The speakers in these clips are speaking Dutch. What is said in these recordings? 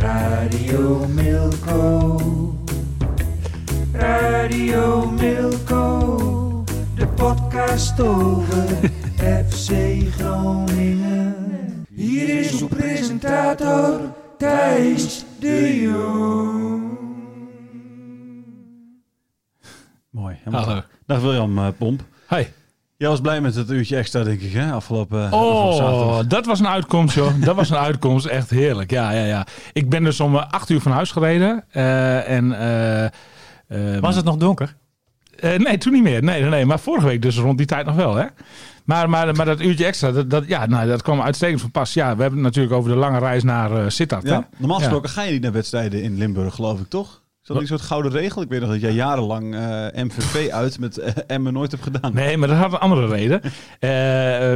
Radio Milko. Radio Milko. De podcast over FC Groningen. Hier is uw presentator Thijs de Jong. Mooi. Hallo. Dag William eh, Pomp. Hi. Jij was blij met het uurtje extra, denk ik, hè? Afgelopen, afgelopen Oh, zaterdag. dat was een uitkomst, joh. Dat was een uitkomst. Echt heerlijk. Ja, ja, ja. Ik ben dus om eh, acht uur van huis gereden. eh, en, eh, eh, Was het nog donker? eh, nee, toen niet meer. Nee, nee, nee. Maar vorige week dus rond die tijd nog wel, hè? Maar, maar, maar dat uurtje extra, dat, dat, ja, nou, dat kwam uitstekend van pas. Ja, we hebben het natuurlijk over de lange reis naar eh Sittard. hè? Ja, normaal Ja. gesproken ga je niet naar wedstrijden in Limburg, geloof ik, toch? Dat een soort gouden regel? Ik weet nog dat jij jarenlang eh, MVV uit met eh, Emmen nooit hebt gedaan. Nee, maar dat had een andere reden. Eh,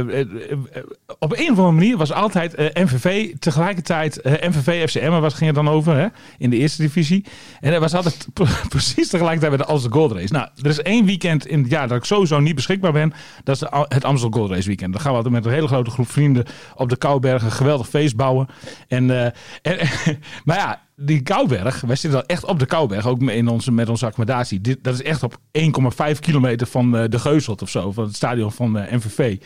op een of andere manier was altijd MVV tegelijkertijd MVV FCM, wat ging het dan over hè? in de eerste divisie. En dat was altijd precies tegelijkertijd met de Amstel Gold Race. Nou, er is één weekend in het jaar dat ik sowieso niet beschikbaar ben. Dat is de, het Amstel Gold Race weekend. Dan gaan we altijd met een hele grote groep vrienden op de Kouberg een geweldig feest bouwen. En, en, maar ja, die Kouberg, wij zitten dan echt op de Kouberg, ook in onze, met onze accommodatie. Dit, dat is echt op 1,5 kilometer van eh, de Geuselt of zo, van het stadion van eh, MVV.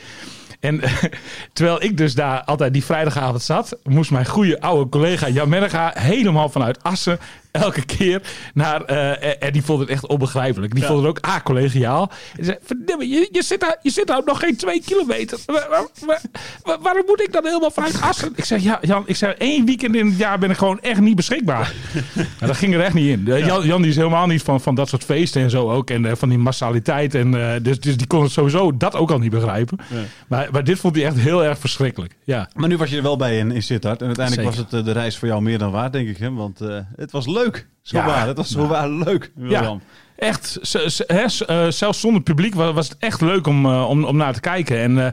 En terwijl ik dus daar altijd die vrijdagavond zat, moest mijn goede oude collega Jan Merga helemaal vanuit Assen elke keer naar. eh, en die vond het echt onbegrijpelijk. Die vond het ook a-collegiaal. En zei: Verdomme, je, je, zit daar, je zit daar nog geen twee kilometer. Waar- waar- waar- waar- waarom moet ik dan helemaal vanuit Assen? Ik zeg: Ja, Jan, ik zeg, één weekend in het jaar ben ik gewoon echt niet beschikbaar. Maar dat ging er echt niet in. Eh, Jan, Jan die is helemaal niet van, van dat soort feesten en zo ook. En eh, van die massaliteit. En, eh, dus, dus die kon het sowieso dat ook al niet begrijpen. Maar, maar dit vond hij echt heel erg verschrikkelijk. Ja. Maar nu was je er wel bij in, in Sittard. En uiteindelijk Zeker. was het eh, de reis voor jou meer dan waard, denk ik. Hè? Want eh, het was leuk. Zo Ja. waar. Het was zo waar leuk, William. Echt, eh, zelfs zonder publiek wa- was het echt leuk om, eh, om, om naar te kijken. En eh,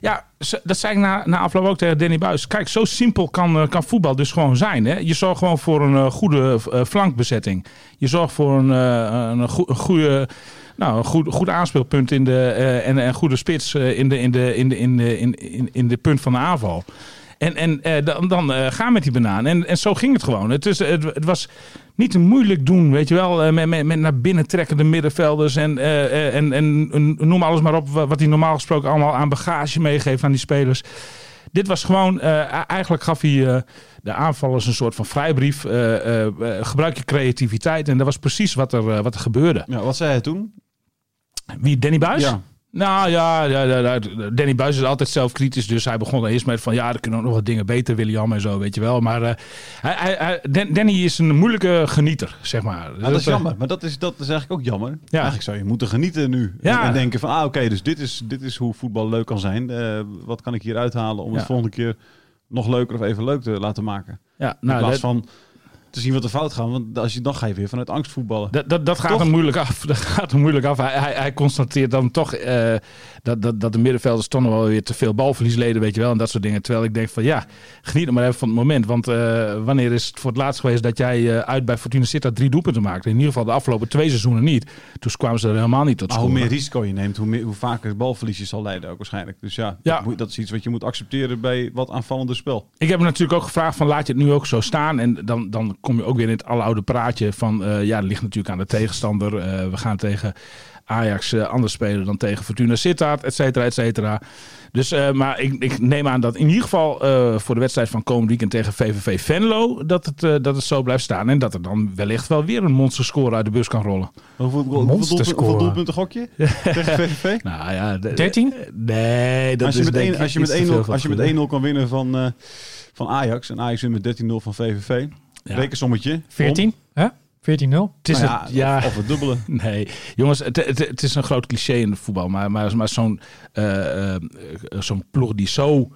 ja, dat zei ik na, na afloop ook tegen Danny Buis. Kijk, zo simpel kan, kan voetbal dus gewoon zijn. Hè? Je zorgt gewoon voor een goede eh, flankbezetting. Je zorgt voor een, een, goe- een goede... Nou, een goed, goed aanspeelpunt in de, en een goede spits in, de, in, de, in, de, in, de, in, in, in de punt van de aanval. En, en eh, dan, dan eh, gaan met die banaan. En, en zo ging het gewoon. Het, is, het, het was niet te moeilijk doen, weet je wel. eh, met, met, met naar binnen trekkende middenvelders. En, en, en, en noem alles maar op wa- wat hij normaal gesproken allemaal aan bagage meegeeft aan die spelers. Dit was gewoon, eigenlijk gaf hij de aanvallers een soort van vrijbrief. Gebruik je creativiteit. En dat was precies wat er, wat er gebeurde. Ja, wat zei hij toen? Wie, Danny Buis? Ja. Nou ja, ja, ja, ja, Danny Buis is altijd zelfkritisch. Dus hij begon eerst met van ja, er kunnen ook nog wat dingen beter, William en zo, weet je wel. Maar eh, hij, hij, hij- Dan- Danny is een moeilijke genieter, zeg maar. Dat is eh, jammer. Maar dat is, dat is eigenlijk ook jammer. Ja. Eigenlijk zou je moeten genieten nu. Ja. En, en denken van, ah oké, dus dit is, dit is hoe voetbal leuk kan zijn. Eh, wat kan ik hier uithalen om het volgende keer nog leuker of even leuk te laten maken. Ja, In nou, plaats dat, van te zien wat er fout gaat. Want als je, dan ga je weer vanuit angst voetballen. dat, dat, dat gaat Toch? hem moeilijk af. Dat gaat hem moeilijk af. Hij, hij, hij constateert dan toch eh, dat dat, dat, de middenvelders toch nog wel weer te veel balverlies leden, weet je wel. En dat soort dingen. Terwijl ik denk van ja, geniet er maar even van het moment. Want eh, wanneer is het voor het laatst geweest dat jij eh, uit bij Fortuna Sittard drie doelpunten maakte? In ieder geval de afgelopen twee seizoenen niet. Toen kwamen ze er helemaal niet tot Maar hoe meer risico je neemt, hoe, meer, hoe vaker balverlies je zal leiden ook waarschijnlijk. Dus ja, Ja. Dat, moet- dat is iets wat je moet accepteren bij wat aanvallender spel. Ik heb hem natuurlijk ook gevraagd van laat je het nu ook zo staan. En dan, dan kom je ook weer in het aloude praatje van eh, ja, dat ligt natuurlijk aan de tegenstander. We gaan tegen Ajax eh, anders spelen dan tegen Fortuna Sittard, et cetera, et cetera. Dus, eh, maar ik, ik neem aan dat in ieder geval eh, voor de wedstrijd van komend weekend tegen VVV Venlo, dat het, eh, dat het zo blijft staan. En dat er dan wellicht wel weer een monsterscore uit de bus kan rollen. Hoeveel, hoeveel, doelpunten, Monsterscore. hoeveel doelpunten gok je tegen VVV? Nou ja, de- 13? Nee, dat als je is met ik als je met te 1-0 veel van als je met goede. 1-0 kan winnen van, eh, van Ajax en Ajax wint met 13-0 van VVV. Ja. Rekensommetje. 14? Hè? 14-0? Het is Nou ja, ja, Of, of het dubbele. Nee, jongens, het, het, het is een groot cliché in het voetbal. Maar, maar, maar zo'n eh, eh, zo'n ploeg die zo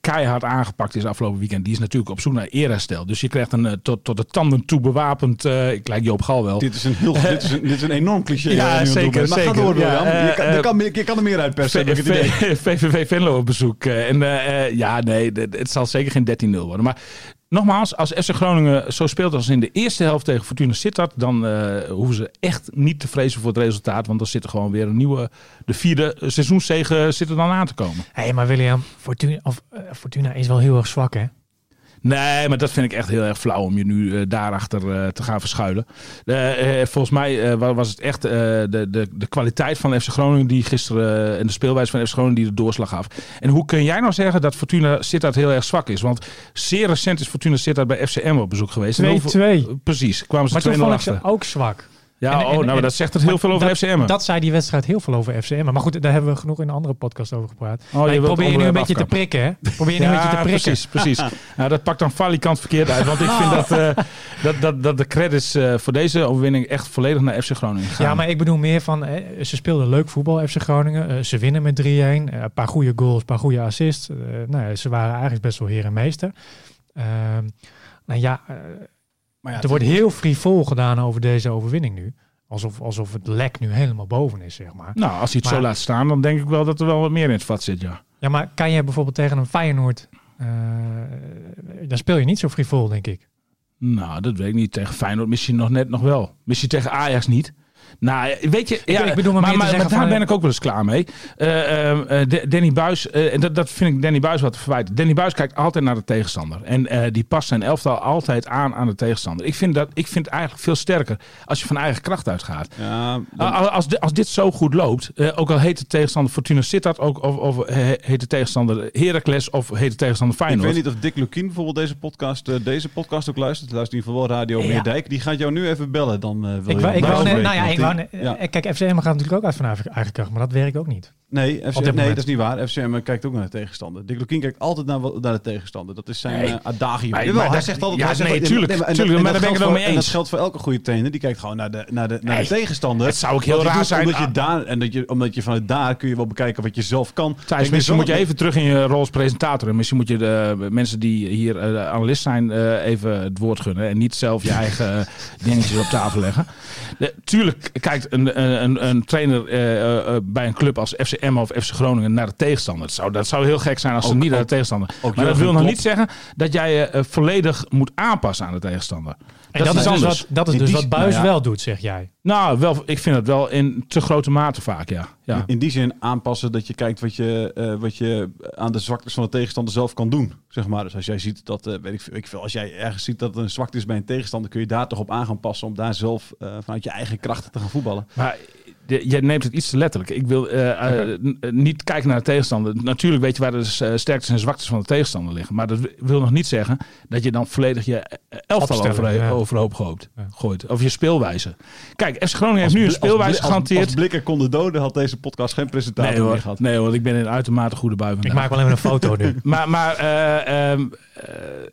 keihard aangepakt is afgelopen weekend, die is natuurlijk op zoek naar eerherstel. Dus je krijgt een eh, tot, tot de tanden toe bewapend, eh, ik lijk Joop Gal wel. Dit is een, heel, dit is een, dit is een enorm cliché. Ja, zeker. Maar zeker. ga door, Ja, je, kan, je, kan, meer- je kan er meer uitpersen, heb ik het idee. V- VVV Venlo op bezoek. eh, En ja, nee, het zal zeker geen 13-0 worden. Maar nogmaals, als FC Groningen zo speelt als in de eerste helft tegen Fortuna Sittard, dan eh, hoeven ze echt niet te vrezen voor het resultaat. Want dan zit er gewoon weer een nieuwe, de vierde seizoenszege zit er dan aan te komen. Hé, maar William, Fortuna, of, eh, Fortuna is wel heel erg zwak, hè? Nee, maar dat vind ik echt heel erg flauw om je nu eh, daarachter eh, te gaan verschuilen. Eh, volgens mij wa- was het echt de, de, de kwaliteit van FC Groningen die gisteren en de speelwijze van FC Groningen die de doorslag gaf. En hoe kun jij nou zeggen dat Fortuna Sittard heel erg zwak is? Want zeer recent is Fortuna Sittard bij FCM op bezoek geweest. En hoeveel- 2-2. Precies, kwamen ze Maar toen 2-0 vond ik achter. ze ook zwak. Ja, En- en- oh, nou, en- dat zegt het heel veel over FCM. Dat zei die wedstrijd heel veel over FCM. Maar goed, daar hebben we genoeg in een andere podcast over gepraat. Oh, je probeer je nu een beetje te prikken, hè? Probeer je nu een beetje te prikken. precies, precies. Nou, dat pakt dan falikant verkeerd uit. Want ik vind dat, eh, dat, dat, dat de credits eh, voor deze overwinning echt volledig naar FC Groningen gaan. Ja, maar ik bedoel meer van, eh, ze speelden leuk voetbal, FC Groningen. Ze winnen met 3-1. Eh, een paar goede goals, een paar goede assists. Nou, ze waren eigenlijk best wel heer en meester. Ehm, nou ja, Maar ja, er wordt heel frivol gedaan over deze overwinning nu. Alsof, alsof het lek nu helemaal boven is, zeg maar. Nou, als hij het zo laat staan, dan denk ik wel dat er wel wat meer in het vat zit, ja. Ja, maar kan je bijvoorbeeld tegen een Feyenoord... eh, dan speel je niet zo frivol, denk ik. Nou, dat weet ik niet. Tegen Feyenoord misschien nog net nog wel. Misschien tegen Ajax niet. Nou, weet je, ja, ik bedoel maar maar, zeggen daar van, ben eh, ik ook wel eens klaar mee. Eh, eh, eh, Danny Buis, eh, en dat, dat vind ik Danny Buis wat te verwijten. Danny Buis kijkt altijd naar de tegenstander. En eh, die past zijn elftal altijd aan aan de tegenstander. Ik vind, dat, ik vind het eigenlijk veel sterker als je van eigen kracht uitgaat. Ja, dan- Als, als, di- als dit zo goed loopt, eh, ook al heet de tegenstander Fortuna Sittard, ook, of, of he- heet de tegenstander Heracles of heet de tegenstander ik Feyenoord. weet niet of Dick Lukien bijvoorbeeld deze podcast, deze podcast ook luistert. Luistert in ieder geval wel Radio Ja. Meerdijk. Die gaat jou nu even bellen. Dan eh, wil Ik, je wou- ik nou ja, ik net- ja. eh, Kijk, FCM gaat natuurlijk ook uit van eigen kracht, maar dat werkt ook niet. Nee, FCM, nee, moment. dat is niet waar. FCM kijkt ook naar de tegenstander. Dick Lukien kijkt altijd naar, naar de tegenstander. Dat is zijn Nee. eh, adagium. Maar- Jawel, maar hij dat- zegt altijd... ja, hij zegt nee, tuurlijk, maar- en tuurlijk, en maar daar ben ik het wel mee En dat eens. geldt voor elke goede trainer. Die kijkt gewoon naar de, naar de, naar de tegenstander. het zou ook heel raar zijn- Omdat je, daar, en dat je, omdat je vanuit daar kun je wel bekijken wat je zelf kan. Thijs, misschien moet je even terug in je rol als presentator. En misschien moet je de mensen die hier eh, analist zijn eh, even het woord gunnen. En niet zelf je eigen eh, dingetjes op tafel leggen. De, tuurlijk kijkt een, een, een trainer eh, eh, bij een club als FCM of FC Groningen naar de tegenstander. Dat zou, dat zou heel gek zijn als ze Ook- niet naar de tegenstander. maar dat wil nog niet zeggen dat jij je eh, volledig moet aanpassen aan de tegenstander. En dat, is is dus wat, dat is In dus die wat Buis nou ja. wel doet, zeg jij. Nou, wel, ik vind het wel in te grote mate vaak, ja. ja. In die zin aanpassen dat je kijkt wat je, eh, wat je aan de zwaktes van de tegenstander zelf kan doen. Zeg maar. Dus als jij ziet dat, eh, weet ik, veel, ik veel, als jij ergens ziet dat er een zwakte is bij een tegenstander, kun je daar toch op aan gaan passen om daar zelf eh, vanuit je eigen krachten te gaan voetballen. Maar de- jij neemt het iets te letterlijk. Ik wil eh, eh, eh, niet kijken naar de tegenstander. Natuurlijk weet je waar de sterktes en zwaktes van de tegenstander liggen. Maar dat wil nog niet zeggen dat je dan volledig je elftal over, ja. overhoop gooit, gooit. Of je speelwijze. Kijk, FC Groningen heeft nu een Als speelwijze als, gehanteerd. Als blikken konden doden, had deze podcast geen presentator Nee meer gehad. nee hoor, ik ben in uitermate goede bui Ik vandaag. maak wel even een foto nu. Maar, maar eh, ehm, eh,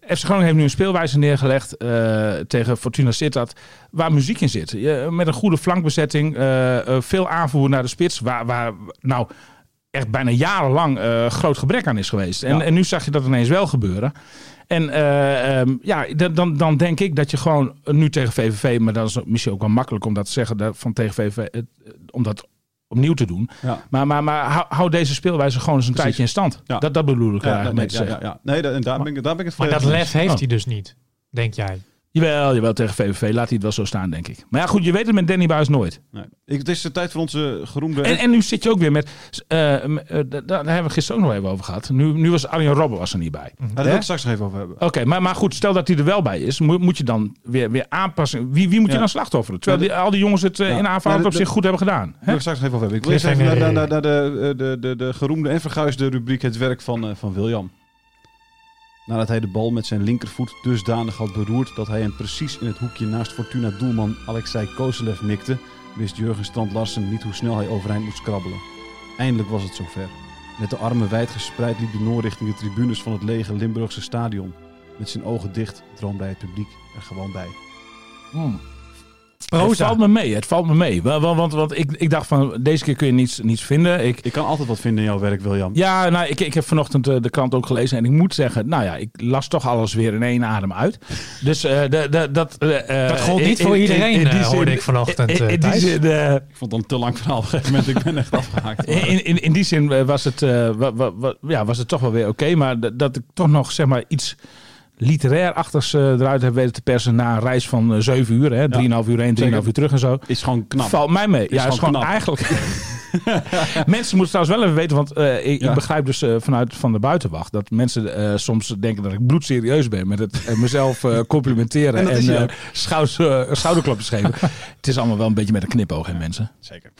FC Groningen heeft nu een speelwijze neergelegd eh, tegen Fortuna Sittard waar muziek in zit. Je- met een goede flankbezetting, eh, eh, veel aanvoer naar de spits, waar, waar nou echt bijna jarenlang eh, groot gebrek aan is geweest. En, Ja. en nu zag je dat ineens wel gebeuren. En eh, ehm, ja, dan- dan, dan denk ik dat je gewoon nu tegen VVV, maar dat is misschien ook wel makkelijk om dat te zeggen dat van tegen VVV, eh, om dat opnieuw te doen. Ja. Maar, maar, maar hou, hou deze speelwijze gewoon eens een Precies. tijdje in stand. Ja. Dat, dat bedoel ik Ja, eigenlijk nee, met te ja, zeggen. ja, ja. Nee, daar ben ik, daar ben ik het Maar dat lef heeft Oh. hij dus niet, denk jij. Jawel, jawel, tegen VVV laat hij het wel zo staan, denk ik. Maar ja, goed, je weet het met Danny Buis nooit. Nee. Ik, het is de tijd voor onze geroemde... En, en nu zit je ook weer met... eh, eh, daar hebben we gisteren ook nog even over gehad. Nu, nu was Arjen Robben was er niet bij. Daar wil ik straks nog even over hebben. Oké, maar, maar goed, stel dat hij er wel bij is, moet, moet je dan weer, weer aanpassen. Wie, wie moet je Ja. dan slachtofferen? Terwijl Ja, die, al die jongens het eh, Ja. in aanvallend Ja, op zich goed hebben gedaan. Daar wil ik straks nog even over hebben. Ik wil eerst even naar, naar, naar de, de, de, de geroemde en verguisde rubriek Het werk van, van William. Nadat hij de bal met zijn linkervoet dusdanig had beroerd dat hij hem precies in het hoekje naast Fortuna doelman Alexei Kozelev mikte, wist Jurgen Strand Larsen niet hoe snel hij overeind moest krabbelen. Eindelijk was het zover. Met de armen wijd gespreid liep de Noor richting de tribunes van het lege Limburgse stadion. Met zijn ogen dicht droomde hij het publiek er gewoon bij. Hmm. Het valt me mee, het valt me mee. Want, want, want, ik, ik dacht van, deze keer kun je niets, niets vinden. Ik, Ik kan altijd wat vinden in jouw werk, William. ja, nou, ik, ik heb vanochtend eh, de krant ook gelezen en ik moet zeggen, nou ja, ik las toch alles weer in één adem uit. Dus eh, de, de, dat... eh, eh, Dat gold niet in- voor in- iedereen, in die hoorde ik vanochtend, In, in die zin, Ik vond het dan een te lang verhaal op een gegeven moment. Ik ben echt afgehaakt. In, in, in die zin was het, eh, wa- wa- wa- ja, was het toch wel weer oké. maar dat ik toch nog zeg maar, iets literair-achtigs eh, eruit heb weten te persen na een reis van eh, 7 uur. hè 3,5 uur heen, 3,5 Zeker. uur terug en zo. Is gewoon knap. Valt mij mee. ja, gewoon is gewoon knap. eigenlijk. mensen moeten trouwens wel even weten, want eh, ik, Ja. ik begrijp dus vanuit van de buitenwacht dat mensen soms denken dat ik bloedserieus ben met het mezelf complimenteren En en, is je ook. schouder- schouderklapjes geven. het is allemaal wel een beetje met een knipoog, hè, mensen. Zeker.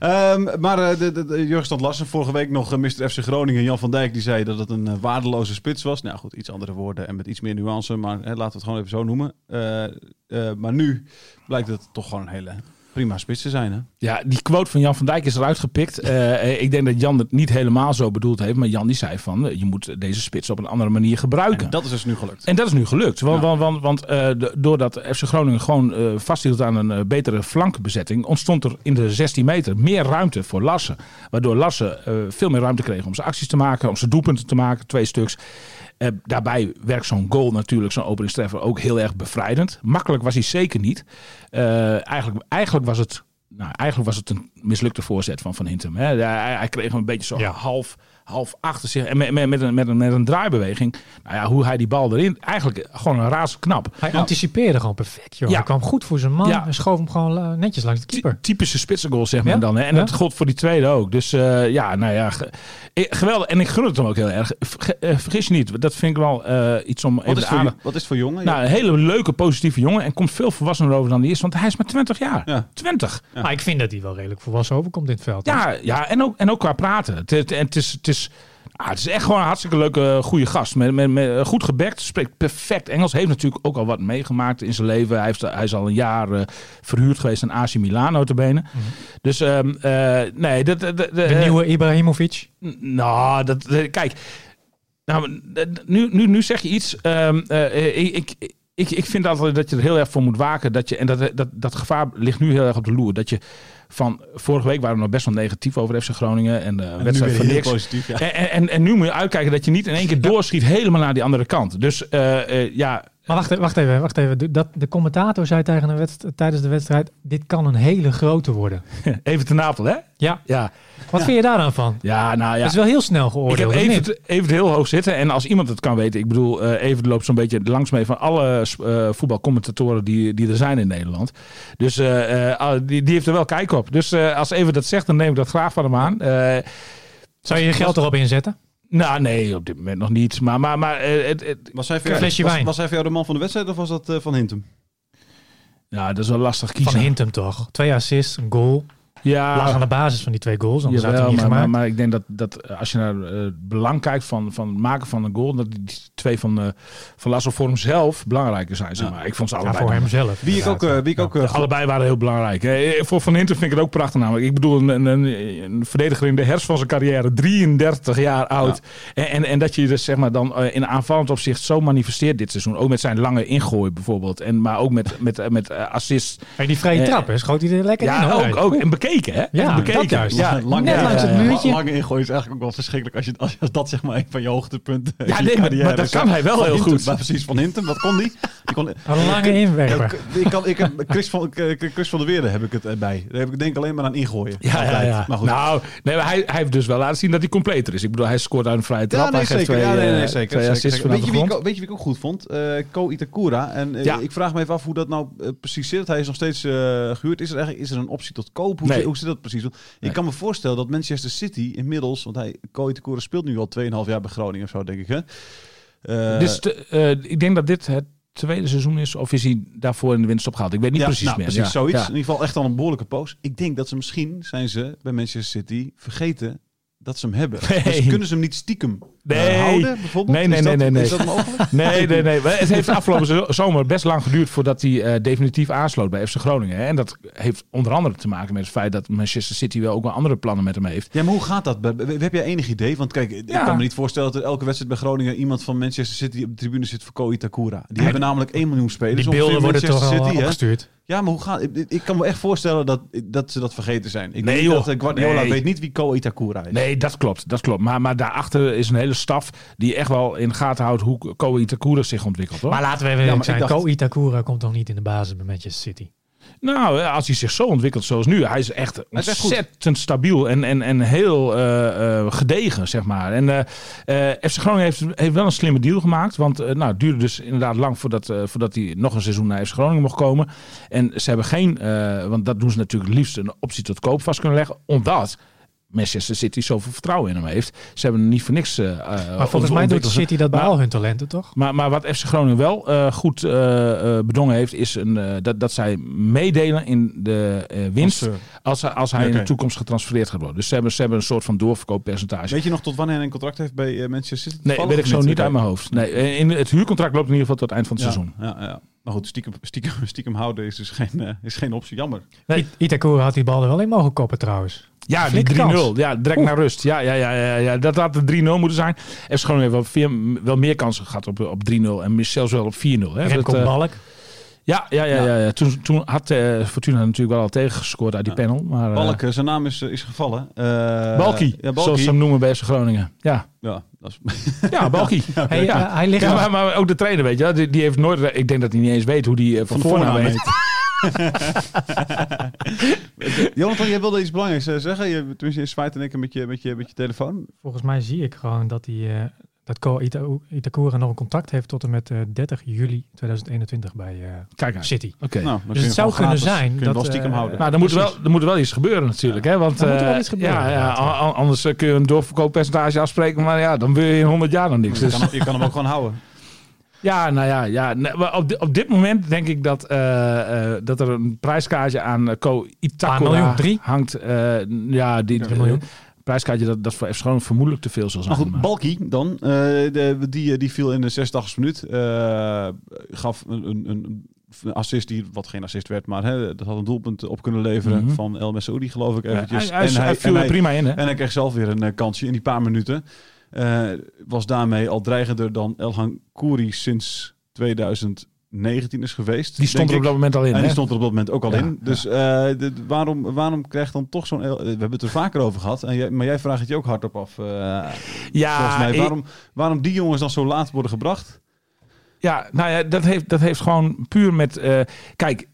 Ehm, maar eh, de, de, de Jurgen Larsen, vorige week nog eh, Mr. FC Groningen, Jan van Dijk, die zei dat het een eh, waardeloze spits was. Nou goed, iets andere woorden en met iets meer nuance, maar hè, laten we het gewoon even zo noemen. Maar nu blijkt het toch gewoon een hele prima spits te zijn. Hè? Ja, die quote van Jan van Dijk is eruit gepikt. Eh, ik denk dat Jan het niet helemaal zo bedoeld heeft. Maar Jan die zei van, eh, je moet deze spits op een andere manier gebruiken. En dat is dus nu gelukt. En dat is nu gelukt. Want, Ja. want, want, want eh, doordat FC Groningen gewoon eh, vasthield aan een eh, betere flankbezetting, ontstond er in de 16 meter meer ruimte voor Lassen. Waardoor Lassen eh, veel meer ruimte kreeg om zijn acties te maken, om zijn doelpunten te maken, twee stuks. Eh, daarbij werkt zo'n goal natuurlijk, zo'n openingstreffer, ook heel erg bevrijdend. Makkelijk was hij zeker niet. Eh, eigenlijk, eigenlijk was het. Nou, eigenlijk was het een mislukte voorzet van Van Hintem. Hè. Hij, hij kreeg hem een beetje zo Ja. half, half achter zich. En met, met, met, een, met, een, met een draaibeweging. Nou ja, hoe hij die bal erin. Eigenlijk gewoon een razend knap. Hij anticipeerde gewoon perfect, joh. Ja. Hij kwam goed voor zijn man Ja. en schoof hem gewoon eh, netjes langs de keeper. Ty- Typische spitsengoal, zeg maar Ja? dan. Hè. En Ja? dat gold voor die tweede ook. Dus eh, ja, nou ja, ge- geweldig. En ik gun het hem ook heel erg. Verge- eh, vergis je niet, dat vind ik wel eh, iets om Wat even is, voor, aandacht... wat is voor jongen? Nou, een hele leuke, positieve jongen. En komt veel volwassener over dan die is. Want hij is maar 20 jaar. Ja. 20. Ja. Maar ik vind dat hij wel redelijk volwassen overkomt in het veld. Ja, ja en, ook, en ook qua praten. Het, het, is, het, is, ah, het is echt gewoon een hartstikke leuke, goede gast. Met, met, met, eh, goed gebekt, spreekt perfect Engels. Heeft natuurlijk ook al wat meegemaakt in zijn leven. Hij, heeft, hij is al een jaar eh, verhuurd geweest aan AC Milan, notabene. Dus ehm, eh, nee, dat, dat, dat- De eh, nieuwe Ibrahimovic. Nou, dat, eh, kijk. Nou, eh, nu, nu, nu zeg je iets. ehm, eh, ik, ik, ik, ik vind altijd dat je er heel erg voor moet waken. Dat je, en dat, dat, dat gevaar ligt nu heel erg op de loer. Dat je van. Vorige week waren we nog best wel negatief over FC Groningen. En de En nu wedstrijd van heel niks. positief. Ja. En, en, en, en nu moet je uitkijken dat je niet in één keer doorschiet helemaal naar die andere kant. Dus eh, eh, ja, Maar wacht, even, wacht even, wacht even. De- Dat, de commentator zei tegen de wedst- tijdens de wedstrijd, dit kan een hele grote worden. even te Napel, hè? Ja, Ja, wat vind je daar dan van? ja nou ja. Dat is wel heel snel Ik heb geoordeeld. even, even heel hoog zitten. En als iemand het kan weten. Ik bedoel, eh even loopt zo'n beetje langs mee van alle eh, voetbalcommentatoren die, die er zijn in Nederland. Dus eh, eh, die, die heeft er wel kijk op. Dus als even dat zegt, dan neem ik dat graag van hem aan. Zou je je geld erop inzetten? Nou, nee, op dit moment nog niet. Maar, maar, maar eh, het, het, Was hij, voor Een jou, flesje was, wijn. was hij voor jou de man van de wedstrijd of was dat eh, Van Hintem? ja, dat is wel lastig kiezen. Van Hintem toch? Twee assists, een goal. Ja, Lag aan de basis van die twee goals, anders had hij Jawel, niet maar, maar, gemaakt. maar ik denk dat, dat eh, als je naar eh, het belang kijkt van, van het maken van een goal, dat die twee van, eh van Lasso voor hemzelf belangrijker zijn. Zeg Ja. maar. Ik vond ze ja, allebei voor dan- hemzelf. Wie ik ook, eh, wie ik Ja. ook eh, Allebei waren heel belangrijk. Eh, Voor Van Hinten vind ik het ook prachtig namelijk. Ik bedoel, een, een, een verdediger in de herfst van zijn carrière, 33 jaar oud. En, en, en dat je dus zeg maar dan eh, in aanvallend opzicht zo manifesteert dit seizoen. Ook met zijn lange ingooi bijvoorbeeld. En, maar ook met, met, met eh, assists. Hey, die vrije Eh, trap, hè, schoot hij er lekker in. Ja, ook, ook. En bekeken bekeken, hè? Ja, bekeken. dat juist. Ja, Lang- net ja, langs het ja, ja. muurtje. Lange ingooi is eigenlijk ook wel verschrikkelijk als, je, als, als dat zeg maar een van je hoogtepunten Ja, in je nee, maar- dat kan hij wel heel Hintem, goed. maar precies, van Hintem, wat kon die? die kon, Een lange inwerper. ik, ik kan, ik heb Chris van, Chris van der Weerde heb ik het bij. Daar heb ik denk alleen maar aan ingooien. Ja, ja, ja. Maar goed. Nou, nee, maar hij, hij heeft dus wel laten zien dat hij completer is. Ik bedoel, hij scoort uit een vrije trap. Ja, nee, zeker. twee, ja, nee, nee, eh, zeker, twee zeker, assists zeker. vanaf Weet, je wie ik, weet je wie ik ook goed vond? Eh Ko Itakura. En eh, Ja. ik vraag me even af hoe dat nou precies zit. Hij is nog steeds eh, gehuurd. Is er, eigenlijk, is er een optie tot koop? Hoe, Nee. Hoe zit dat precies? Nee. Ik kan me voorstellen dat Manchester City inmiddels... Want hij, Ko Itakura speelt nu al 2,5 jaar bij Groningen of zo, denk ik. Hè? Eh, Dus de- eh, ik denk dat dit het tweede seizoen is. Of is hij daarvoor in de winst opgehaald? Ik weet niet ja, precies nou, meer. Precies, Ja, zoiets. ja. In ieder geval echt al een behoorlijke poos. Ik denk dat ze misschien zijn ze bij Manchester City vergeten dat ze hem hebben. Nee. Dus kunnen ze hem niet stiekem Nee. houden, bijvoorbeeld? Nee, nee, is dat, nee, nee, Is nee. dat mogelijk? Nee, nee, nee. Het heeft afgelopen zo- zomer best lang geduurd voordat hij eh, definitief aansloot bij FC Groningen. hè. En dat heeft onder andere te maken met het feit dat Manchester City wel ook wel andere plannen met hem heeft. Ja, maar hoe gaat dat? Heb jij enig idee? Want kijk, ik Ja. kan me niet voorstellen dat er elke wedstrijd bij Groningen iemand van Manchester City op de tribune zit voor Ko Itakura. Die hebben namelijk 1 miljoen spelers. Die beelden worden toch al City, opgestuurd. Ja, maar hoe gaat ik, ik kan me echt voorstellen dat, dat ze dat vergeten zijn. Ik Nee, joh. dat eh, Guardiola Nee. weet niet wie Ko Itakura is. Nee, dat klopt. Dat klopt. Maar, maar daarachter is een hele staf die echt wel in de gaten houdt hoe Ko Itakura zich ontwikkelt. Hoor. Maar laten we even Ja, zijn. dacht- Ko Itakura komt toch niet in de basis bij Manchester City? Nou, ja, als hij zich zo ontwikkelt zoals nu, hij is echt ontzettend stabiel en, en, en heel eh, eh, gedegen, zeg maar. En eh, eh, FC Groningen heeft, heeft wel een slimme deal gemaakt, want eh, nou, het duurde dus inderdaad lang voordat, eh, voordat hij nog een seizoen naar FC Groningen mocht komen. En ze hebben geen, eh, want dat doen ze natuurlijk het liefst, een optie tot koop vast kunnen leggen, omdat Manchester City zoveel vertrouwen in hem heeft. Ze hebben hem niet voor niks. eh, Maar volgens mij doet City dat bij Maar- al hun talenten, toch? maar, maar wat FC Groningen wel eh, goed eh, eh, bedongen heeft, is een, eh, dat, dat zij meedelen in de eh, winst Als, als, hij- als hij in de toekomst getransfereerd gaat worden. Dus ze hebben, ze hebben een soort van doorverkooppercentage. Weet je nog tot wanneer hij een contract heeft bij Manchester City? nee, weet ik zo niet uit mijn hoofd. Nee, in het huurcontract loopt in ieder geval tot het eind van het Ja, seizoen. Ja, ja. Maar goed, stiekem, stiekem, stiekem houden is dus geen, eh, is geen optie. Jammer. Nee. Itakura had die bal er wel in mogen koppen trouwens. Ja, die Flinke 3-0. kans. Ja, direct naar rust. Ja, ja, ja, ja, ja. dat had de 3-0 moeten zijn. Groningen heeft wel, veel, wel meer kansen gehad op, op 3-0 en zelfs wel op 4-0. Hè. Remco Dat, Balk. Ja, ja, ja, Ja. ja. Toen, toen had eh, Fortuna natuurlijk wel al tegengescoord uit die Ja. panel. Maar, eh, Balk, zijn naam is, is gevallen. Eh, Balkie, Ja, Balkie. zoals ze hem noemen bij FC Groningen. Ja, Ja, dat is... ja Balkie. Ja. hij ligt maar, maar ook de trainer, weet je, die, die heeft nooit. Ik denk dat hij niet eens weet hoe die van, Van voornaam heet. Jonathan, jij wilde iets belangrijks zeggen. Je, tenminste, je zwaait en ik met je, met, je, met je telefoon. Volgens mij zie ik gewoon dat, die, eh, dat Ko Ita- Itakura nog een contact heeft tot en met eh, 30 juli 2021 bij eh, Kijk. City. Oké. Nou, dan kun je het zou kunnen gratis- zijn Kun je dat, wel stiekem eh, houden. Nou, dan moet, er wel, er moet er wel iets gebeuren natuurlijk. Hè? Want, Dan moet er wel eh, iets gebeuren, Ja, ja, anders eh, kun je een doorverkooppercentage afspreken. Maar ja, dan wil je in 100 jaar nog niks. je, Dus, kan, je kan hem ook gewoon houden. ja, nou ja. ja op, di- op dit moment denk ik dat, eh, eh, dat er een prijskaartje aan uh, Ko Itakura miljoen, drie? hangt. eh, ja, die miljoen. Eh, prijskaartje dat, dat voor FC Groningen vermoedelijk te veel zal zijn. Maar goed, maar- Balkie dan. eh, de, die, die viel in de 86 minuut. eh, gaf een, een, een een assist die, wat geen assist werd, maar hè, dat had een doelpunt op kunnen leveren Mhm. van El Messoudi, geloof ik Ja, eventjes. hij, hij, hij viel er prima in, hè? En hij kreeg zelf weer een eh, kansje in die paar minuten. Eh, was daarmee al dreigender dan Elhan Kouri sinds 2019 is geweest. Die stond er op dat moment al in. En hè? die stond er op dat moment ook al Ja, in. Dus eh, waarom, waarom krijgt dan toch zo'n... El- We hebben het er vaker over gehad. En jij, maar jij vraagt het je ook hardop af. eh, ja, volgens mij. Waarom, waarom die jongens dan zo laat worden gebracht? Ja, nou ja, dat heeft, dat heeft gewoon puur met. eh, kijk,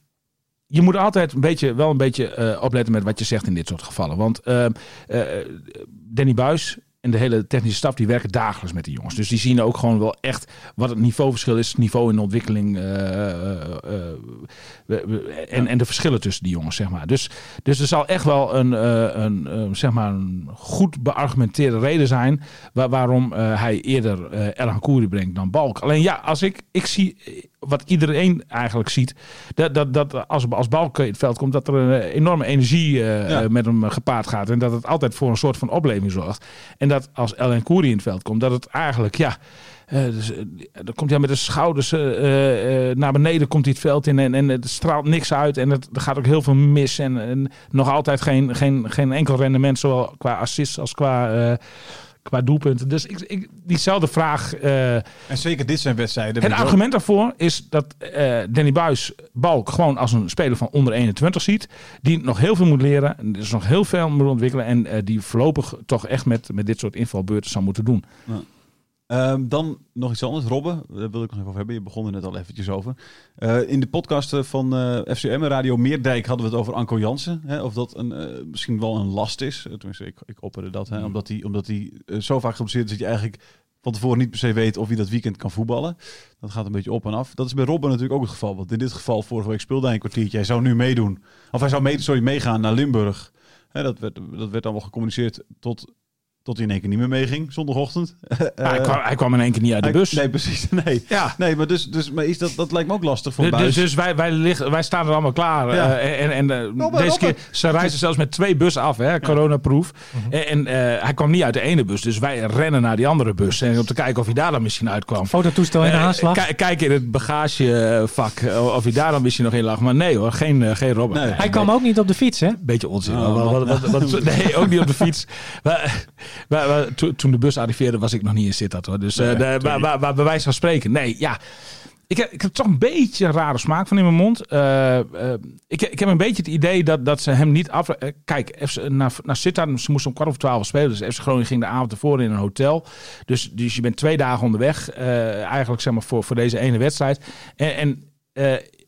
je moet altijd een beetje, wel een beetje eh, opletten met wat je zegt in dit soort gevallen. Want eh, eh, Danny Buis en de hele technische staf die werken dagelijks met die jongens. Dus die zien ook gewoon wel echt wat het niveauverschil is, het niveau in de ontwikkeling eh, eh, eh, en, en de verschillen tussen die jongens, zeg maar. Dus, dus er zal echt wel een, een, zeg maar een goed beargumenteerde reden zijn waar- waarom hij eerder eh Erhan Kouri brengt dan Balk. Alleen ja, als ik, ik zie wat iedereen eigenlijk ziet, dat, dat, dat als, als Balk in het veld komt, dat er een eh, enorme energie eh, Ja. eh, met hem gepaard gaat en dat het altijd voor een soort van opleving zorgt. En dat als Erhan Kouri in het veld komt, dat het eigenlijk, ja, dus, dan komt hij met de schouders naar beneden komt hij het veld in en, en het straalt niks uit en het, er gaat ook heel veel mis en, en nog altijd geen, geen, geen enkel rendement, zowel qua assist als qua, qua doelpunten. Dus ik, ik, diezelfde vraag. eh, En zeker dit zijn wedstrijden. het argument daarvoor is dat eh, Danny Buis Balk gewoon als een speler van onder 21 ziet. Die nog heel veel moet leren. en Dus nog heel veel moet ontwikkelen. En eh, die voorlopig toch echt met, met dit soort invalbeurten zou moeten doen. Ehm, dan nog iets anders. Robben, daar wil ik nog even over hebben. Je begon er net al eventjes over. Eh, in de podcast eh, van eh FCM Radio Meerdijk hadden we het over Anko Jansen. Hè, of dat een, misschien wel een last is. Tenminste, ik, ik opperde dat. Hè, omdat hij omdat hij zo vaak geblesseerd is dat je eigenlijk van tevoren niet per se weet of hij dat weekend kan voetballen. Dat gaat een beetje op en af. Dat is bij Robben natuurlijk ook het geval. Want in dit geval, vorige week speelde hij een kwartiertje. Hij zou nu meedoen. Of hij zou mee, sorry, meegaan naar Limburg. Hè, dat, werd, dat werd dan wel gecommuniceerd tot, tot hij in één keer niet meer meeging, zondagochtend. Ja, hij, kwam, hij kwam in één keer niet uit de hij- bus. Nee, precies. Nee, Ja. nee maar, dus, dus, maar is dat, dat lijkt me ook lastig voor Dus, Buis. dus wij, wij, liggen, wij staan er allemaal klaar. Ja. Eh, en en eh, Robben, deze Robben. keer, ze reizen zelfs met twee bussen af, hè, coronaproof. En, en eh, hij kwam niet uit de ene bus, dus wij rennen naar die andere bus. En om te kijken of hij daar dan misschien uitkwam. Fototoestel in de aanslag. kijk- Kijk in het bagagevak of hij daar dan misschien nog in lag. Maar nee hoor, geen, geen Robben. Nee. Hij kwam ook niet op de fiets, hè? Beetje onzin. Oh, Wat- wat- wat- wat- nee, ook niet op de fiets. Maar, to- toen de bus arriveerde was ik nog niet in Sittard hoor. Dus eh, Nee, de- sorry. waar, waar, waar bij wijze van spreken. Nee, ja. Ik heb, ik heb toch een beetje een rare smaak van in mijn mond. Eh, eh, ik, ik heb een beetje het idee dat, dat ze hem niet af... kijk, FC, naar, naar Sittard, ze moesten om kwart over twaalf spelen. Dus FC Groningen ging de avond ervoor in een hotel. Dus, dus je bent twee dagen onderweg. eigenlijk zeg maar voor, voor deze ene wedstrijd. En, en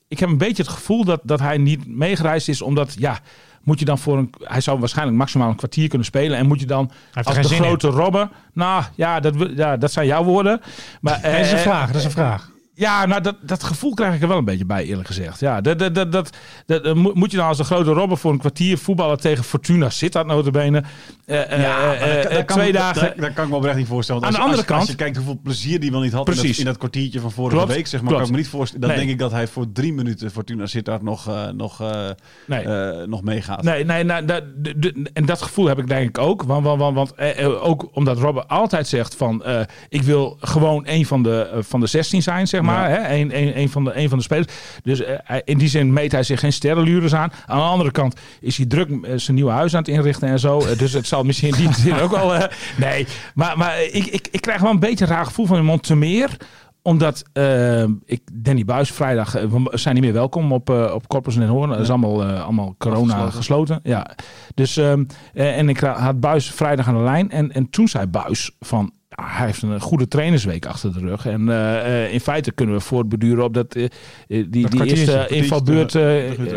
ik heb een beetje het gevoel dat, dat hij niet meegereisd is. Omdat, ja, moet je dan voor een... Hij zou waarschijnlijk maximaal een kwartier kunnen spelen. En moet je dan als de in. grote Robben... Nou, ja dat, ja, dat zijn jouw woorden. Maar, dat is een eh, vraag, dat is een vraag. Ja, nou, dat, dat gevoel krijg ik er wel een beetje bij, eerlijk gezegd. Ja, dat, dat, dat, dat, dat, dat moet je dan als de grote Robben voor een kwartier voetballen tegen Fortuna Sittard notabene. Eh eh, Ja, eh, dat eh, dat kan twee dagen. Daar, daar kan ik me oprecht niet voorstellen. Aan de als, andere als, als kant- je kijkt hoeveel plezier die wel niet had in dat, in dat kwartiertje van vorige Klopt, week, zeg maar, klopt. kan ik me niet voorstellen. Dan Nee. denk ik dat hij voor drie minuten Fortuna Sittard nog, eh, nog, eh, Nee. eh, nog meegaat. Nee, nee nou, dat, de- de- en dat gevoel heb ik denk ik ook. Want, want, want, want eh, eh, ook omdat Robben altijd zegt van... eh, ik wil gewoon een van de, eh, van de 16 zijn, zeg maar. Ja. Hè? Een, een, een, van de, een van de spelers. Dus eh, in die zin meet hij zich geen sterrenlures aan. Aan de andere kant is hij druk eh, zijn nieuwe huis aan het inrichten en zo. Eh, dus het zal misschien in die zin ook wel... nee, maar, maar ik, ik, ik krijg wel een beetje een raar gevoel van hem. Want te meer omdat eh, ik Danny Buis vrijdag we zijn niet meer welkom op, op Corpus en Hoorn. Dat is allemaal, allemaal corona gesloten. Ja. Dus ehm, eh, en ik had Buis vrijdag aan de lijn en, en toen zei Buis van hij heeft een goede trainersweek achter de rug. En eh, eh, in feite kunnen we voortbeduren op dat, eh, eh, die, die kwartiertje, eerste invalbeurt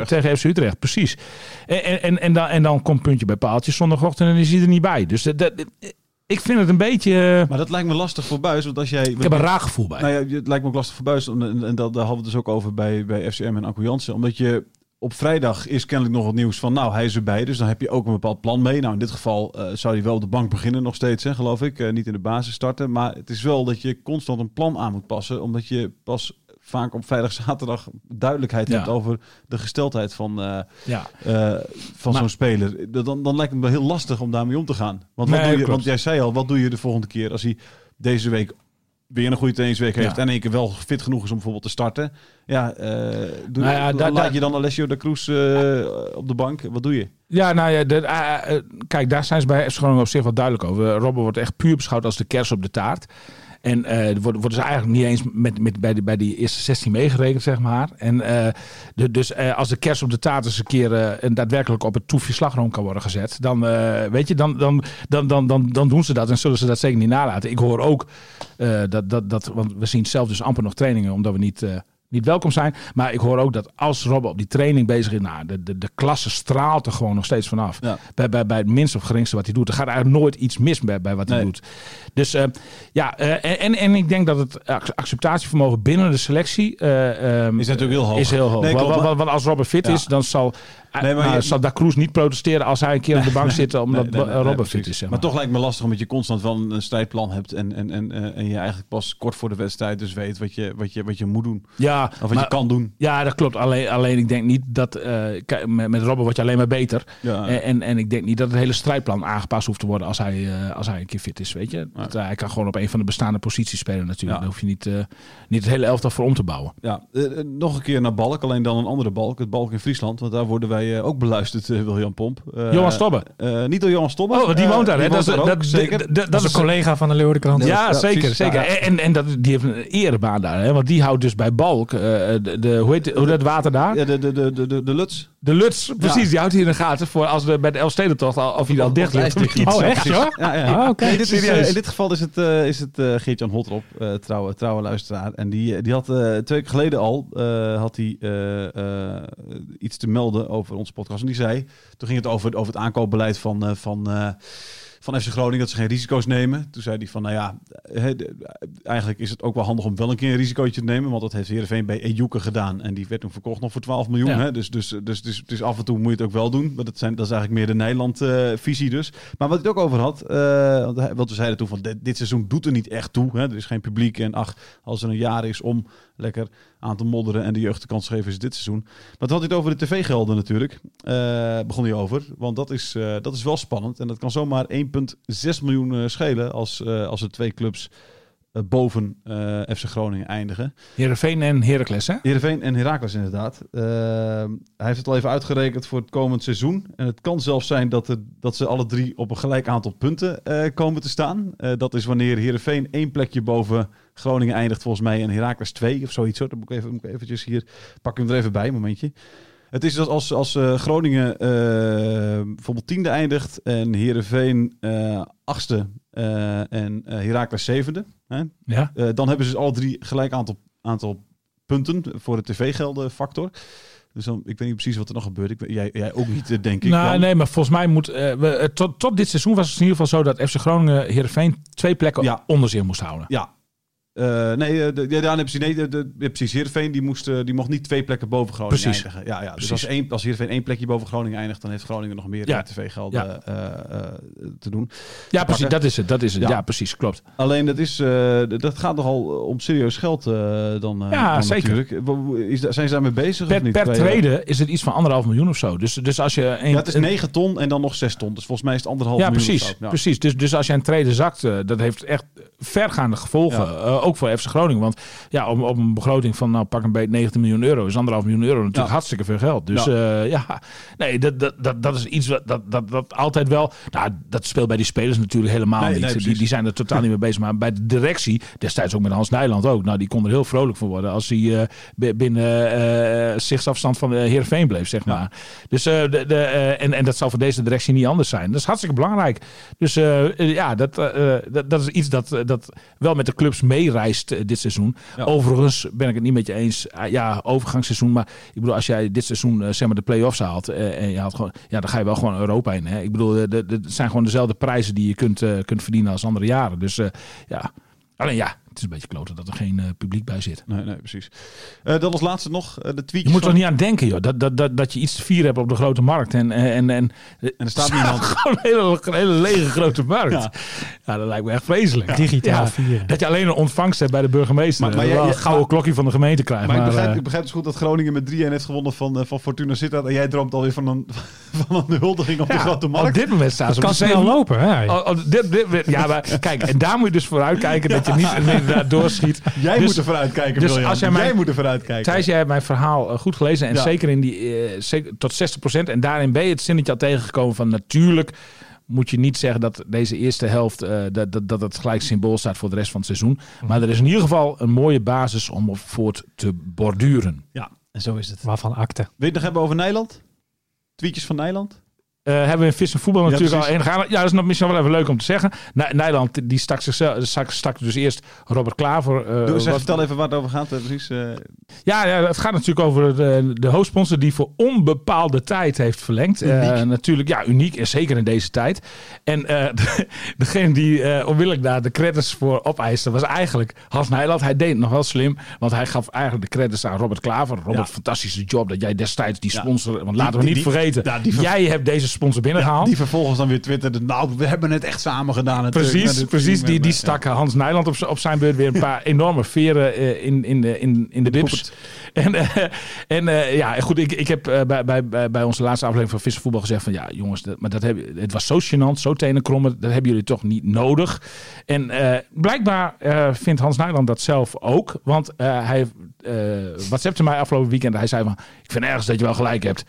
tegen FC Utrecht. Precies. En, en, en, en, dan, en dan komt puntje bij paaltje zondagochtend en is hij er niet bij. Dus dat, dat- ik vind het een beetje... Maar dat lijkt me lastig voor Buis, want als jij... ik heb een raar gevoel bij. Nou ja, het lijkt me ook lastig voor Buis. En, en, en dat, daar hadden we het dus ook over bij, bij FCM en Anko Jansen. Omdat je op vrijdag is kennelijk nog wat nieuws van... Nou, hij is erbij, dus dan heb je ook een bepaald plan mee. Nou, in dit geval eh, zou hij wel op de bank beginnen nog steeds, hè, geloof ik. Eh, niet in de basis starten. Maar het is wel dat je constant een plan aan moet passen. Omdat je pas vaak op vrijdag, zaterdag duidelijkheid Ja. hebt over de gesteldheid van, eh, ja. van zo'n speler. Dan, dan lijkt het me heel lastig om daarmee om te gaan. Want, wat Nee, doe je, klopt. want jij zei al, wat doe je de volgende keer als hij deze week weer een goede trainingsweek heeft Ja. en één keer wel fit genoeg is om bijvoorbeeld te starten. Ja, eh, doe, Nou ja, da- laat je dan Alessio de Cruz eh, op de bank? Wat doe je? Ja, nou ja, de, eh, kijk, daar zijn ze bij FC Groningen op zich wel duidelijk over. Robben wordt echt puur beschouwd als de kers op de taart. En er worden, worden ze eigenlijk niet eens met, met, bij, die, bij die eerste 16 meegerekend, zeg maar. En eh, de, dus eh, als de kers op de taart eens een keer daadwerkelijk op het toefje slagroom kan worden gezet, dan, weet je, dan, dan, dan, dan, dan, dan doen ze dat en zullen ze dat zeker niet nalaten. Ik hoor ook dat, dat, dat, want we zien zelf dus amper nog trainingen, omdat we niet, niet welkom zijn. Maar ik hoor ook dat als Robben op die training bezig is, nou, de, de, de klasse straalt er gewoon nog steeds vanaf. Ja. Bij, bij, bij het minste of geringste wat hij doet. Er gaat eigenlijk nooit iets mis bij, bij wat hij doet. Dus eh, ja, eh, en, en, en ik denk dat het ac- acceptatievermogen binnen de selectie eh, ehm, Is natuurlijk heel hoog. Is heel hoog. Nee, Want- als Robben fit Ja. is, dan zal, Nee, maar nou, je- zal Da Cruz niet protesteren als hij een keer op de bank zit omdat Robben fit is. Zeg maar maar. toch lijkt me lastig omdat je constant wel een strijdplan hebt en, en, en, eh, en je eigenlijk pas kort voor de wedstrijd dus weet wat je, wat je, wat je moet doen. ja, Of wat maar- je kan doen. Ja, dat klopt. Alleen, alleen ik denk niet dat... eh, met, met Robben word je alleen maar beter. Ja. En, en, en ik denk niet dat het hele strijdplan aangepast hoeft te worden als hij, eh, als hij een keer fit is. Weet je? Dat, hij kan gewoon op een van de bestaande posities spelen natuurlijk. Daar hoef je niet, eh, niet het hele elftal voor om te bouwen. Ja, nog een keer naar Balk, alleen dan een andere Balk. Het Balk in Friesland, want daar worden wij wij eh, ook beluisterd, eh, William Pomp. Eh, Johan Stobbe. eh, niet door Johan Stobbe. Oh, die woont daar. hè? die Dat, woont is- daar ook, dat, zeker. dat, dat, Dat is een collega van de Leeuwardenkrant. Ja, Ja, zeker. zeker. En, en dat, die heeft een erebaan daar. Hè? Want die houdt dus bij Balk, eh, de, de, hoe heet hoe dat water daar? Ja, de, de, de, de, de, de Luts. De Luts, precies. Die houdt hij in de gaten voor als we bij de Elfstedentocht, al- of hij al dicht ligt. of niet. Oh, echt joh? Ja, ja. Oké. Nee, dit is, eh, in dit geval is het, eh, is het eh, Geert-Jan Hotrop, eh, trouwe, trouwe luisteraar. En die, die had eh, twee weken geleden al eh, had hij, eh, eh, iets te melden over onze podcast. En die zei, toen ging het over, over het aankoopbeleid van, eh, van, eh, van FC Groningen, dat ze geen risico's nemen. Toen zei hij van, nou ja, de- eigenlijk is het ook wel handig om wel een keer een risicootje te nemen. Want dat heeft Heerenveen bij Ejuke gedaan. En die werd toen verkocht nog voor 12 miljoen. Ja. Hè? Dus, dus, dus, dus, dus af en toe moet je het ook wel doen. Maar dat, zijn, dat is eigenlijk meer de Nederland-visie dus. Maar wat hij het ook over had, hij- want we zeiden toen van dit, dit seizoen doet er niet echt toe. Hè? Er is geen publiek. En ach, als er een jaar is om lekker aan te modderen en de jeugd geven, is dit seizoen. Maar toen had het over de tv-gelden natuurlijk. Eh, begon hij over. Want dat is, eh, dat is wel spannend. En dat kan zomaar 1,6 miljoen eh, schelen als, als er twee clubs boven eh, FC Groningen eindigen. Heerenveen en Heracles, hè? Heerenveen en Heracles inderdaad. Eh, hij heeft het al even uitgerekend voor het komend seizoen. En het kan zelfs zijn dat, er, dat ze alle drie op een gelijk aantal punten eh, komen te staan. Eh, dat is wanneer Heerenveen één plekje boven Groningen eindigt volgens mij. En Heracles twee of zoiets. Hoor. Dan moet ik, even, moet ik eventjes hier... Pak hem er even bij, een momentje. Het is dat als, als eh, Groningen eh, bijvoorbeeld tiende eindigt en Heerenveen eh achtste eh, en eh Heracles zevende. Hè? Ja. Eh, dan hebben ze dus alle drie gelijk aantal, aantal punten voor de tv-geldenfactor. Dus dan, ik weet niet precies wat er nog gebeurt. Ik, weet- jij, jij ook niet, eh, denk ik. Nou, nee, maar volgens mij moet. eh, we, tot, tot dit seizoen was het in ieder geval zo dat FC Groningen Heerenveen twee plekken Ja. onder zich moest houden. Ja. Eh, nee, eh, de, ja, daar hebben ze nee, de, precies. Heerenveen die, moest, eh, die mocht niet twee plekken boven Groningen Precies. eindigen. Ja, ja. Dus Precies. als, één, als Heerenveen één plekje boven Groningen eindigt, dan heeft Groningen nog meer Ja. eh, te doen. Ja, precies. Dat is het. Dat is het. Ja, Ja. precies. Klopt. Alleen dat, is, dat gaat nogal om serieus geld dan, Ja, dan zeker. natuurlijk. Is, zijn ze daarmee bezig Per, of niet? per trade is het iets van anderhalf miljoen of zo. Dus, dus als je. Een, Ja, het is 9 ton en dan nog 6 ton. Dus volgens mij is het anderhalf Ja, miljoen. precies. Ja. precies. Dus, dus als jij een trade zakt, dat heeft echt vergaande gevolgen. Eh, ook voor FC Groningen. Want ja, op, op een begroting van nou, pak een beetje 19 miljoen euro is anderhalf miljoen euro natuurlijk Ja. hartstikke veel geld. Dus ja, ja nee, dat, dat, dat, dat is iets wat dat, dat, dat altijd wel. Nou, dat speelt bij die spelers natuurlijk helemaal Nee, niet. nee, die, die zijn er totaal niet mee bezig. Maar bij de directie, destijds ook met Hans Nijland ook. Nou, die kon er heel vrolijk van worden als hij eh, bi- binnen eh zichtsafstand van de Heerenveen bleef, zeg Ja. maar. Dus, eh, de, de, eh, en, en dat zal voor deze directie niet anders zijn. Dat is hartstikke belangrijk. Dus eh, eh, ja, dat, eh, eh, dat, dat is iets dat, eh, dat wel met de clubs meereist eh, dit seizoen. Ja. Overigens ben ik het niet met je eens. Ah, ja, overgangsseizoen. Maar ik bedoel, als jij dit seizoen eh, zeg maar de play-offs haalt. eh, en je haalt gewoon, ja, dan ga je wel gewoon Europa in. Hè? Ik bedoel, eh, het zijn gewoon dezelfde prijzen die je kunt, eh, kunt verdienen als andere jaren. Dus eh, ja, alleen ja, het is een beetje kloten dat er geen eh, publiek bij zit. Nee, nee, precies. Eh dat als laatste nog eh, de tweetjes Je moet er van- niet aan denken, joh. Dat, dat, dat, dat je iets te vieren hebt op de grote markt. En, en, en, en er staat niemand. Gewoon een hele, een hele lege grote markt. Ja. Ja. dat lijkt me echt vreselijk. Digitaal Ja. vieren. Dat je alleen een ontvangst hebt bij de burgemeester. Maar- maar Maar, jij- wel jij- een gouden maar- klokje van de gemeente krijgt. Maar, ik, begrijp, ik begrijp dus goed dat Groningen met 3-1 heeft gewonnen van, van Fortuna Sittard. En jij droomt alweer van een, van een huldiging op de grote op markt. dit moment staan ze op Kan snel lopen, hè? Oh, oh, dit, dit, ja, maar kijk, en daar moet je dus voor uitkijken dat je niet inderdaad doorschiet. Jij Dus- moet er vooruit kijken, dus als jij jij mij- moet er vooruit kijken. Thijs, jij hebt mijn verhaal eh, goed gelezen. En Ja. zeker in die eh, zeker tot 60%. En daarin ben je het zinnetje al tegengekomen van natuurlijk moet je niet zeggen dat deze eerste helft eh, dat, dat, dat het gelijk symbool staat voor de rest van het seizoen. Maar er is in ieder geval een mooie basis om op voort te borduren. Ja, en zo is het. Waarvan akte. Wil je het nog hebben over Nederland? Tweetjes van Nederland? Eh, hebben we in Vis en Voetbal Ja, natuurlijk al ingegaan. Ja, dat is nog misschien wel even leuk om te zeggen. Ni- Nederland die stak, zichzelf, stak, stak dus eerst Robert Klaver. eh, Doe, wat- vertel even waar het over gaat. eh, precies. Ja, ja, het gaat natuurlijk over de, de hoofdsponsor die voor onbepaalde tijd heeft verlengd. Natuurlijk, ja, uniek en zeker in deze tijd. En de- degene die onmiddellijk daar de credits voor opeiste was eigenlijk Hans Nijland. Hij deed het nog wel slim, want hij gaf eigenlijk de credits aan Robert Klaver. Robert, Ja. fantastische job dat jij destijds die Ja. sponsor... Want laten we niet die- vergeten, die jij hebt deze sponsor binnengehaald. die vervolgens dan weer twitterde. Nou, we hebben het echt samen gedaan. Precies, precies. Die, die eh, stak Hans Nijland op, op zijn beurt weer een paar enorme veren eh, in, in, de, in, in de bips. En, eh, en ja, goed, ik, ik heb bij, bij, bij, onze laatste aflevering van Visservoetbal gezegd van ja, jongens, dat, maar dat heb, het was zo gênant, zo tenenkrommend, dat hebben jullie toch niet nodig. En blijkbaar vindt Hans Nijland dat zelf ook, want hij uh, WhatsAppte mij afgelopen weekend. Hij zei van, ik vind ergens dat je wel gelijk hebt.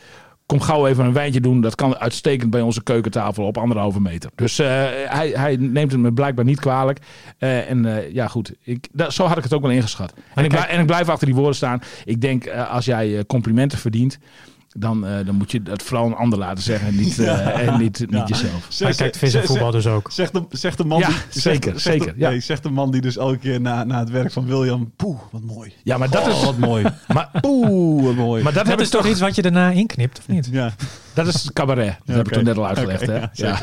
Kom gauw even een wijntje doen. Dat kan uitstekend bij onze keukentafel op anderhalve meter. Dus eh, hij, hij neemt het me blijkbaar niet kwalijk. Eh, en eh, ja, goed. Ik, dat, zo had ik het ook wel ingeschat. En ik, kijk- blijf, en ik blijf achter die woorden staan. Ik denk, als jij complimenten verdient... Dan, eh, dan moet je dat vooral een ander laten zeggen en niet, eh, en niet, niet jezelf. Hij kijkt vis en voetbal dus ook. Zegt de, zegt de man Ja, die, zeker, zegt, zegt zeker, de- ja. nee, zegt de man die dus elke keer na, na het werk van William... Poeh, wat mooi. Ja, maar dat Oh, is... wat mooi. Maar, Poeh, wat mooi. maar dat, is toch toch... iets wat je daarna inknipt, of niet? ja. Dat is het cabaret. Dat Ja, heb ik toen net al uitgelegd. Hè? ja.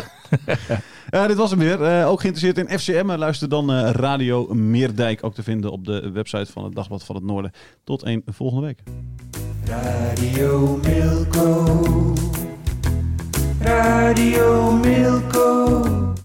Ja, dit was hem weer. Eh, ook geïnteresseerd in FCM. Luister dan eh, Radio Meerdijk. Ook te vinden op de website van het Dagblad van het Noorden. Tot een volgende week. Radio Milko. Radio Milko.